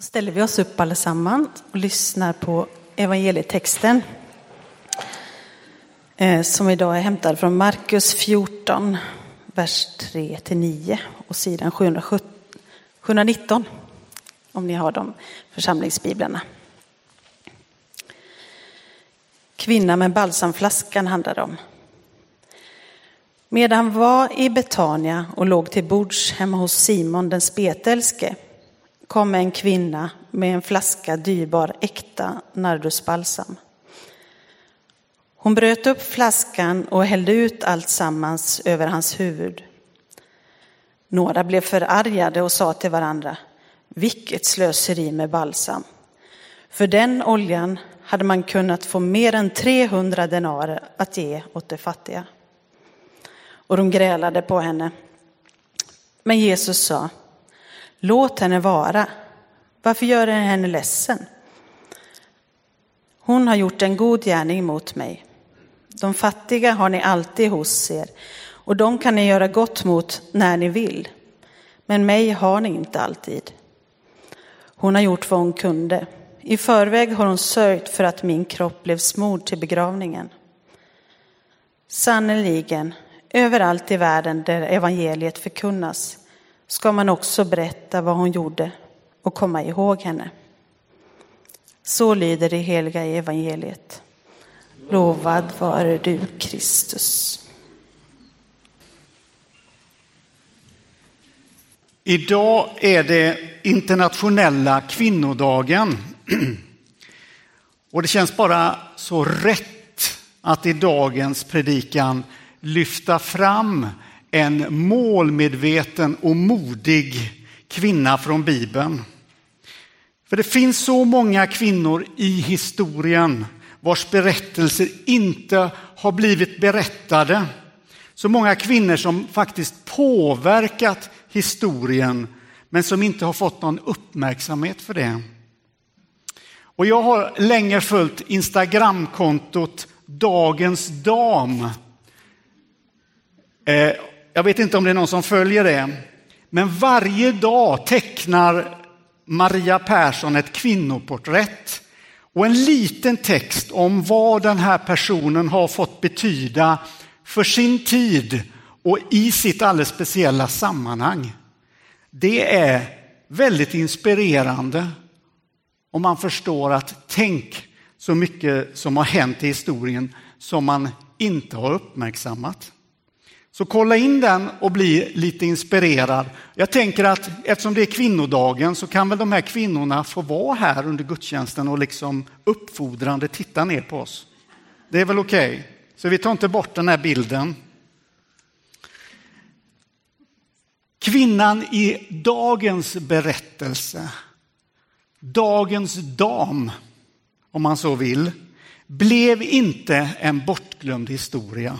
Då ställer vi oss upp allesammans och lyssnar på evangelietexten eh, som idag är hämtad från Markus 14, vers 3-9 och sidan 719 om ni har de församlingsbiblarna. Kvinna med balsamflaskan handlar det om. Medan han var i Betania och låg till bords hemma hos Simon den spetälske kom en kvinna med en flaska dyrbar äkta nardusbalsam. Hon bröt upp flaskan och hällde ut allt sammans över hans huvud. Några blev förargade och sa till varandra, vilket slöseri med balsam. För den oljan hade man kunnat få mer än 300 denarer att ge åt de fattiga. Och de grälade på henne. Men Jesus sa, Låt henne vara. Varför gör ni henne ledsen? Hon har gjort en god gärning mot mig. De fattiga har ni alltid hos er och de kan ni göra gott mot när ni vill. Men mig har ni inte alltid. Hon har gjort vad hon kunde. I förväg har hon sörjt för att min kropp blev smord till begravningen. Sannerligen, överallt i världen där evangeliet förkunnas ska man också berätta vad hon gjorde och komma ihåg henne. Så lyder det heliga evangeliet. Lovad vare du, Kristus. Idag är det internationella kvinnodagen. Och det känns bara så rätt att i dagens predikan lyfta fram en målmedveten och modig kvinna från Bibeln. För det finns så många kvinnor i historien vars berättelser inte har blivit berättade. Så många kvinnor som faktiskt påverkat historien men som inte har fått någon uppmärksamhet för det. Och jag har länge följt Instagramkontot Dagens Dam. Eh, jag vet inte om det är någon som följer det. Men varje dag tecknar Maria Persson ett kvinnoporträtt och en liten text om vad den här personen har fått betyda för sin tid och i sitt alldeles speciella sammanhang. Det är väldigt inspirerande om man förstår att tänk så mycket som har hänt i historien som man inte har uppmärksammat. Så kolla in den och bli lite inspirerad. Jag tänker att eftersom det är kvinnodagen så kan väl de här kvinnorna få vara här under gudstjänsten och liksom uppfordrande titta ner på oss. Det är väl okej? Okay? Så vi tar inte bort den här bilden. Kvinnan i dagens berättelse, dagens dam om man så vill, blev inte en bortglömd historia.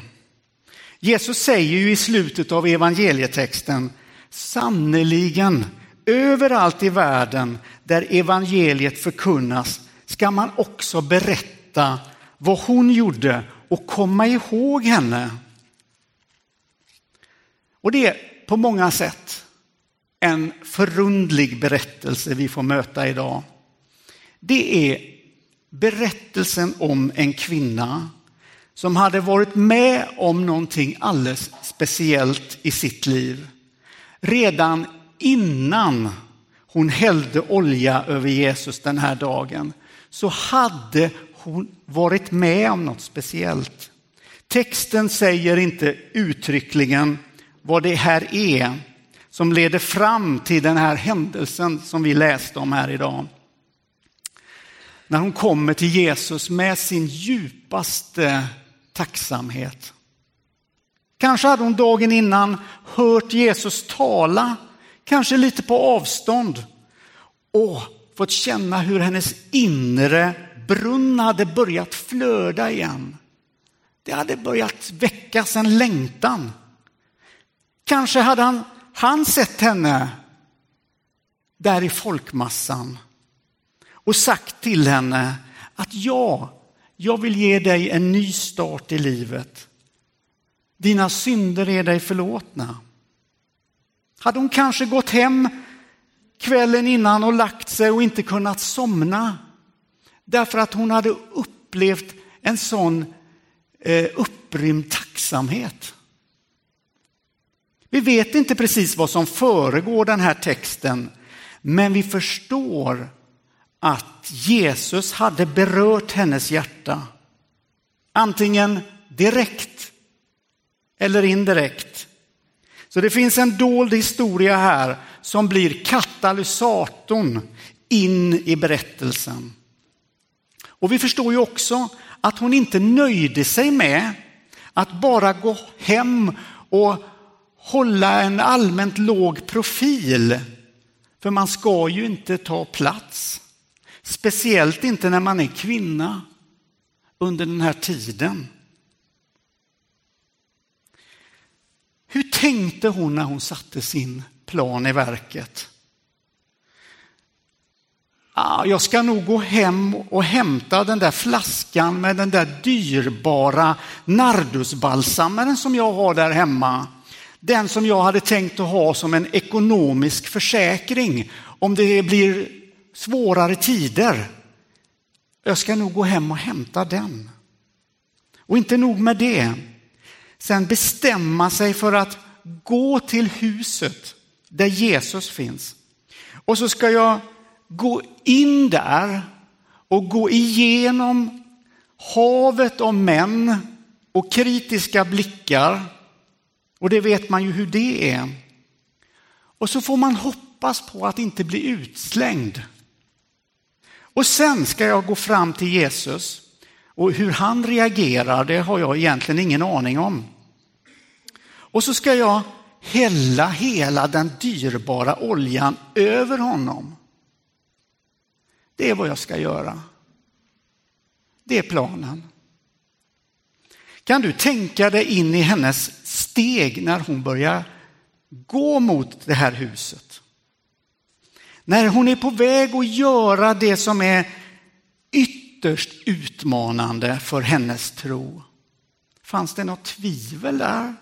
Jesus säger ju i slutet av evangelietexten, sannerligen överallt i världen där evangeliet förkunnas ska man också berätta vad hon gjorde och komma ihåg henne. Och det är på många sätt en förundlig berättelse vi får möta idag. Det är berättelsen om en kvinna som hade varit med om någonting alldeles speciellt i sitt liv. Redan innan hon hällde olja över Jesus den här dagen så hade hon varit med om något speciellt. Texten säger inte uttryckligen vad det här är som leder fram till den här händelsen som vi läste om här idag. När hon kommer till Jesus med sin djupaste tacksamhet. Kanske hade hon dagen innan hört Jesus tala, kanske lite på avstånd och fått känna hur hennes inre brunn hade börjat flöda igen. Det hade börjat väckas en längtan. Kanske hade han, han sett henne där i folkmassan och sagt till henne att ja, jag vill ge dig en ny start i livet. Dina synder är dig förlåtna. Hade hon kanske gått hem kvällen innan och lagt sig och inte kunnat somna. Därför att hon hade upplevt en sån eh, upprymd tacksamhet. Vi vet inte precis vad som föregår den här texten, men vi förstår att Jesus hade berört hennes hjärta. Antingen direkt eller indirekt. Så det finns en dold historia här som blir katalysatorn in i berättelsen. Och vi förstår ju också att hon inte nöjde sig med att bara gå hem och hålla en allmänt låg profil. För man ska ju inte ta plats. Speciellt inte när man är kvinna under den här tiden. Hur tänkte hon när hon satte sin plan i verket? jag ska nog gå hem och hämta den där flaskan med den där dyrbara nardusbalsamen som jag har där hemma. Den som jag hade tänkt att ha som en ekonomisk försäkring om det blir svårare tider. Jag ska nog gå hem och hämta den. Och inte nog med det. Sen bestämma sig för att gå till huset där Jesus finns. Och så ska jag gå in där och gå igenom havet av män och kritiska blickar. Och det vet man ju hur det är. Och så får man hoppas på att inte bli utslängd. Och sen ska jag gå fram till Jesus och hur han reagerar det har jag egentligen ingen aning om. Och så ska jag hälla hela den dyrbara oljan över honom. Det är vad jag ska göra. Det är planen. Kan du tänka dig in i hennes steg när hon börjar gå mot det här huset? När hon är på väg att göra det som är ytterst utmanande för hennes tro. Fanns det något tvivel där?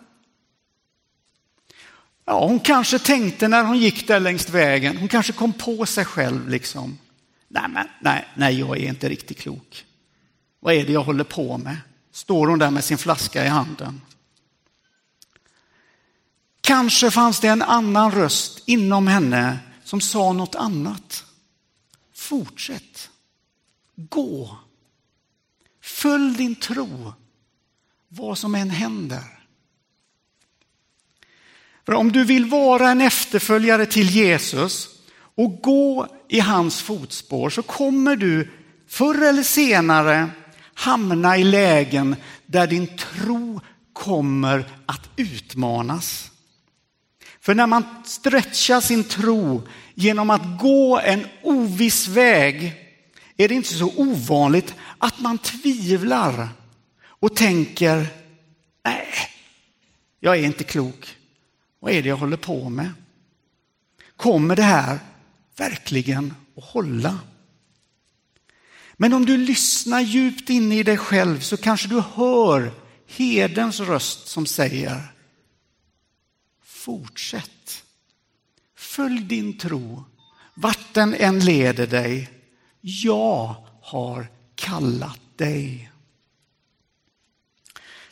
Ja, hon kanske tänkte när hon gick där längs vägen, hon kanske kom på sig själv liksom. Nej, men, nej, nej, jag är inte riktigt klok. Vad är det jag håller på med? Står hon där med sin flaska i handen. Kanske fanns det en annan röst inom henne som sa något annat. Fortsätt. Gå. Följ din tro, vad som än händer. För om du vill vara en efterföljare till Jesus och gå i hans fotspår så kommer du förr eller senare hamna i lägen där din tro kommer att utmanas. För när man stretchar sin tro genom att gå en oviss väg är det inte så ovanligt att man tvivlar och tänker, nej, jag är inte klok. Vad är det jag håller på med? Kommer det här verkligen att hålla? Men om du lyssnar djupt in i dig själv så kanske du hör hedens röst som säger Fortsätt. Följ din tro, vart den än leder dig. Jag har kallat dig.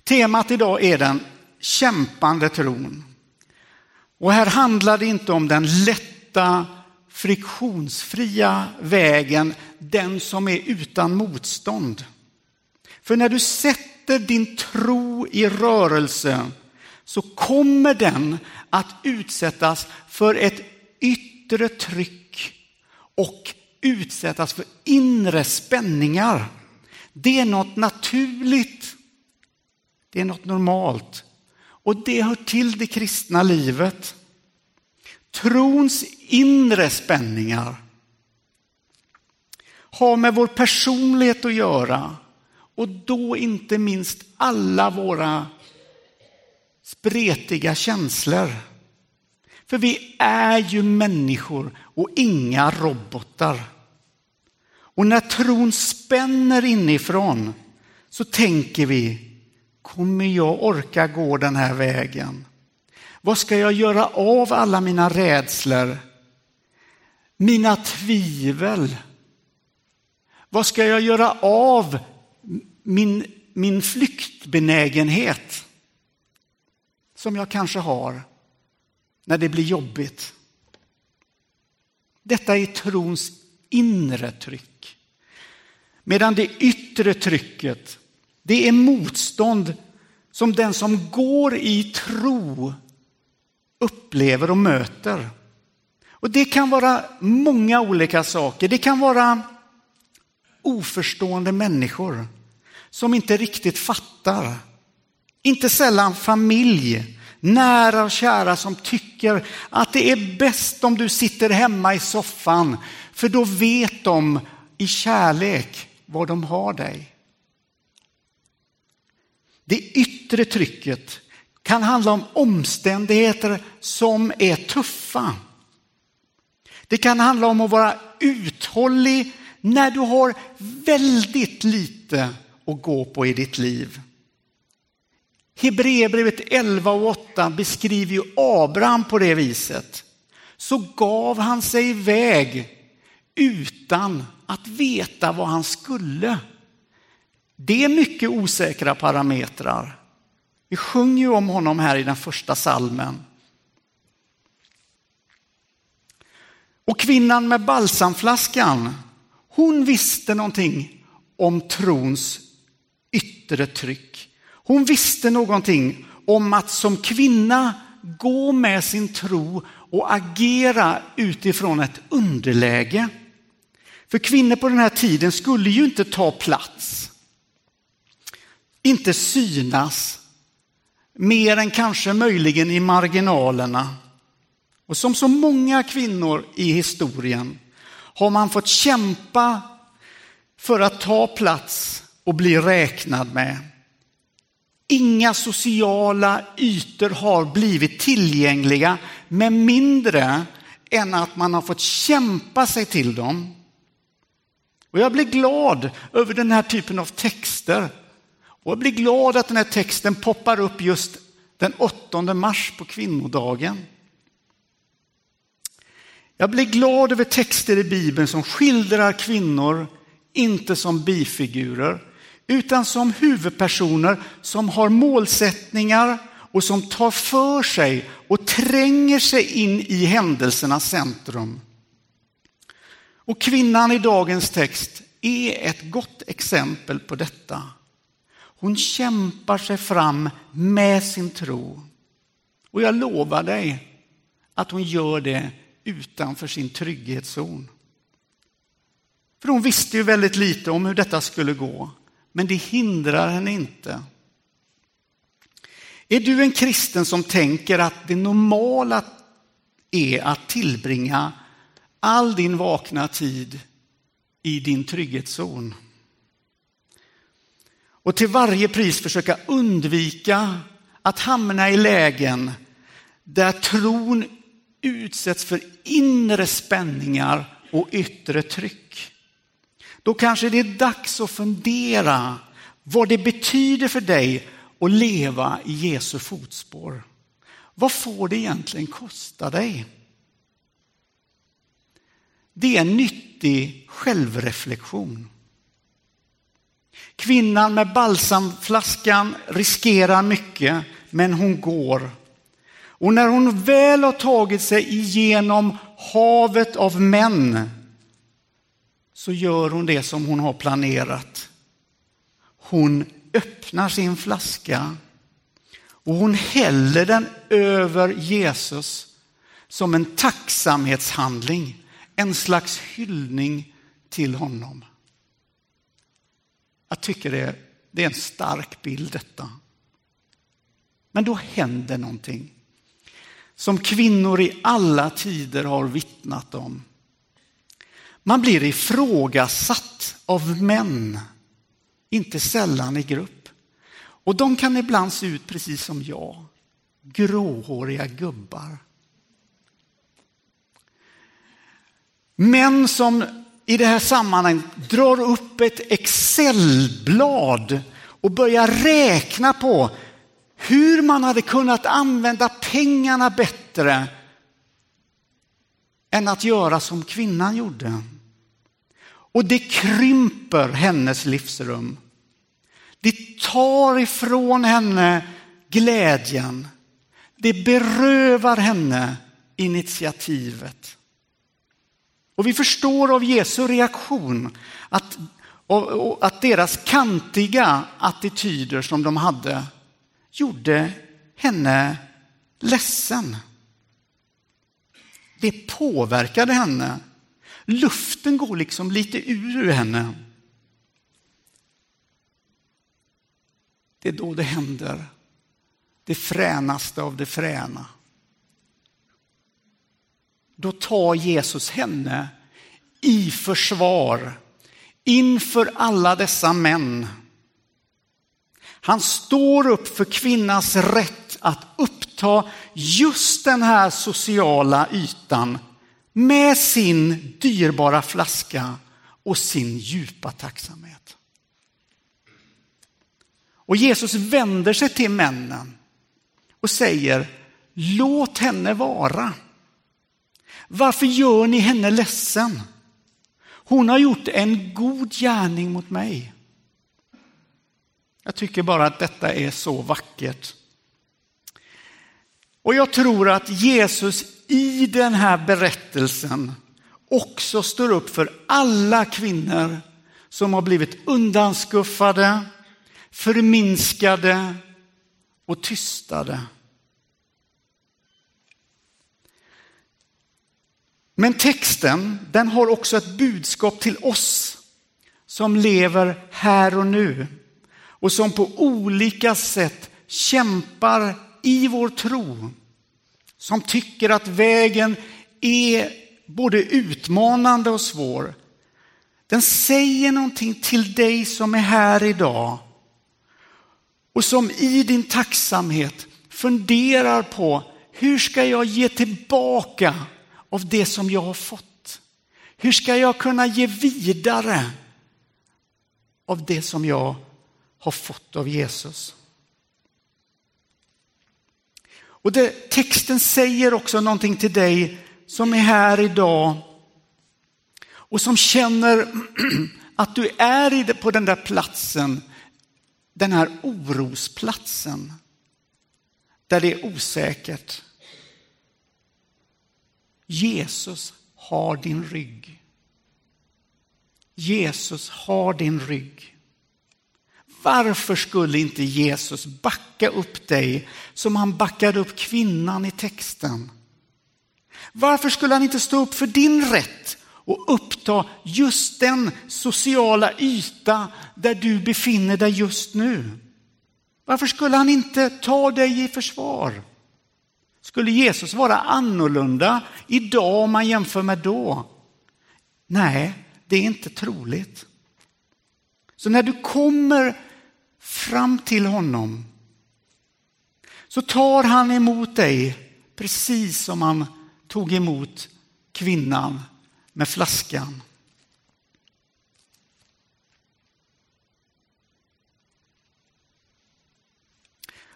Temat idag är den kämpande tron. Och här handlar det inte om den lätta friktionsfria vägen, den som är utan motstånd. För när du sätter din tro i rörelse så kommer den att utsättas för ett yttre tryck och utsättas för inre spänningar. Det är något naturligt. Det är något normalt. Och det hör till det kristna livet. Trons inre spänningar har med vår personlighet att göra och då inte minst alla våra spretiga känslor. För vi är ju människor och inga robotar. Och när tron spänner inifrån så tänker vi, kommer jag orka gå den här vägen? Vad ska jag göra av alla mina rädslor? mina tvivel? Vad ska jag göra av min, min flyktbenägenhet som jag kanske har när det blir jobbigt? Detta är trons inre tryck. Medan det yttre trycket, det är motstånd som den som går i tro upplever och möter. Och det kan vara många olika saker. Det kan vara oförstående människor som inte riktigt fattar. Inte sällan familj, nära och kära som tycker att det är bäst om du sitter hemma i soffan för då vet de i kärlek var de har dig. Det yttre trycket kan handla om omständigheter som är tuffa. Det kan handla om att vara uthållig när du har väldigt lite att gå på i ditt liv. Hebreerbrevet 11 och 8 beskriver ju Abraham på det viset. Så gav han sig iväg utan att veta vad han skulle. Det är mycket osäkra parametrar. Vi sjunger ju om honom här i den första salmen. Och kvinnan med balsamflaskan, hon visste någonting om trons yttre tryck. Hon visste någonting om att som kvinna gå med sin tro och agera utifrån ett underläge. För kvinnor på den här tiden skulle ju inte ta plats, inte synas, mer än kanske möjligen i marginalerna. Och som så många kvinnor i historien har man fått kämpa för att ta plats och bli räknad med. Inga sociala ytor har blivit tillgängliga med mindre än att man har fått kämpa sig till dem. Och jag blir glad över den här typen av texter. Och jag blir glad att den här texten poppar upp just den 8 mars på kvinnodagen. Jag blir glad över texter i Bibeln som skildrar kvinnor, inte som bifigurer, utan som huvudpersoner som har målsättningar och som tar för sig och tränger sig in i händelsernas centrum. Och kvinnan i dagens text är ett gott exempel på detta. Hon kämpar sig fram med sin tro. Och jag lovar dig att hon gör det utanför sin trygghetszon. För hon visste ju väldigt lite om hur detta skulle gå, men det hindrar henne inte. Är du en kristen som tänker att det normala är att tillbringa all din vakna tid i din trygghetszon? Och till varje pris försöka undvika att hamna i lägen där tron utsätts för inre spänningar och yttre tryck. Då kanske det är dags att fundera vad det betyder för dig att leva i Jesu fotspår. Vad får det egentligen kosta dig? Det är en nyttig självreflektion. Kvinnan med balsamflaskan riskerar mycket, men hon går. Och när hon väl har tagit sig igenom havet av män så gör hon det som hon har planerat. Hon öppnar sin flaska och hon häller den över Jesus som en tacksamhetshandling, en slags hyllning till honom. Jag tycker det är, det är en stark bild detta. Men då händer någonting som kvinnor i alla tider har vittnat om. Man blir ifrågasatt av män, inte sällan i grupp. Och de kan ibland se ut precis som jag, gråhåriga gubbar. Män som i det här sammanhanget drar upp ett Excelblad och börjar räkna på hur man hade kunnat använda pengarna bättre än att göra som kvinnan gjorde. Och det krymper hennes livsrum. Det tar ifrån henne glädjen. Det berövar henne initiativet. Och vi förstår av Jesu reaktion att, att deras kantiga attityder som de hade gjorde henne ledsen. Det påverkade henne. Luften går liksom lite ur henne. Det är då det händer. Det fränaste av det fräna. Då tar Jesus henne i försvar inför alla dessa män. Han står upp för kvinnans rätt att uppta just den här sociala ytan med sin dyrbara flaska och sin djupa tacksamhet. Och Jesus vänder sig till männen och säger, låt henne vara. Varför gör ni henne ledsen? Hon har gjort en god gärning mot mig. Jag tycker bara att detta är så vackert. Och jag tror att Jesus i den här berättelsen också står upp för alla kvinnor som har blivit undanskuffade, förminskade och tystade. Men texten, den har också ett budskap till oss som lever här och nu och som på olika sätt kämpar i vår tro. Som tycker att vägen är både utmanande och svår. Den säger någonting till dig som är här idag och som i din tacksamhet funderar på hur ska jag ge tillbaka av det som jag har fått? Hur ska jag kunna ge vidare av det som jag har fått av Jesus? Och det, texten säger också någonting till dig som är här idag och som känner att du är på den där platsen, den här orosplatsen, där det är osäkert. Jesus har din rygg. Jesus har din rygg. Varför skulle inte Jesus backa upp dig som han backade upp kvinnan i texten? Varför skulle han inte stå upp för din rätt och uppta just den sociala yta där du befinner dig just nu? Varför skulle han inte ta dig i försvar? Skulle Jesus vara annorlunda idag om man jämför med då? Nej, det är inte troligt. Så när du kommer fram till honom så tar han emot dig precis som han tog emot kvinnan med flaskan.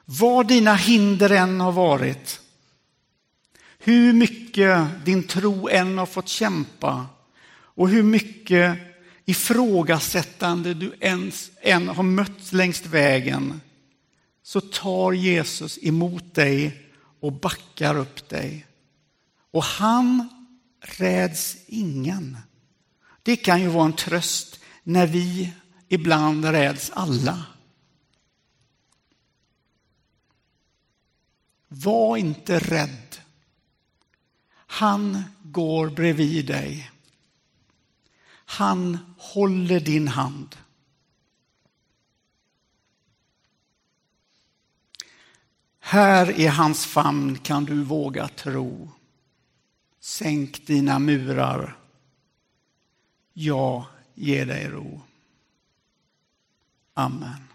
Vad dina hinder än har varit, hur mycket din tro än har fått kämpa och hur mycket ifrågasättande du ens än har mött längs vägen så tar Jesus emot dig och backar upp dig. Och han räds ingen. Det kan ju vara en tröst när vi ibland räds alla. Var inte rädd. Han går bredvid dig. Han håller din hand. Här i hans famn kan du våga tro. Sänk dina murar. Jag ger dig ro. Amen.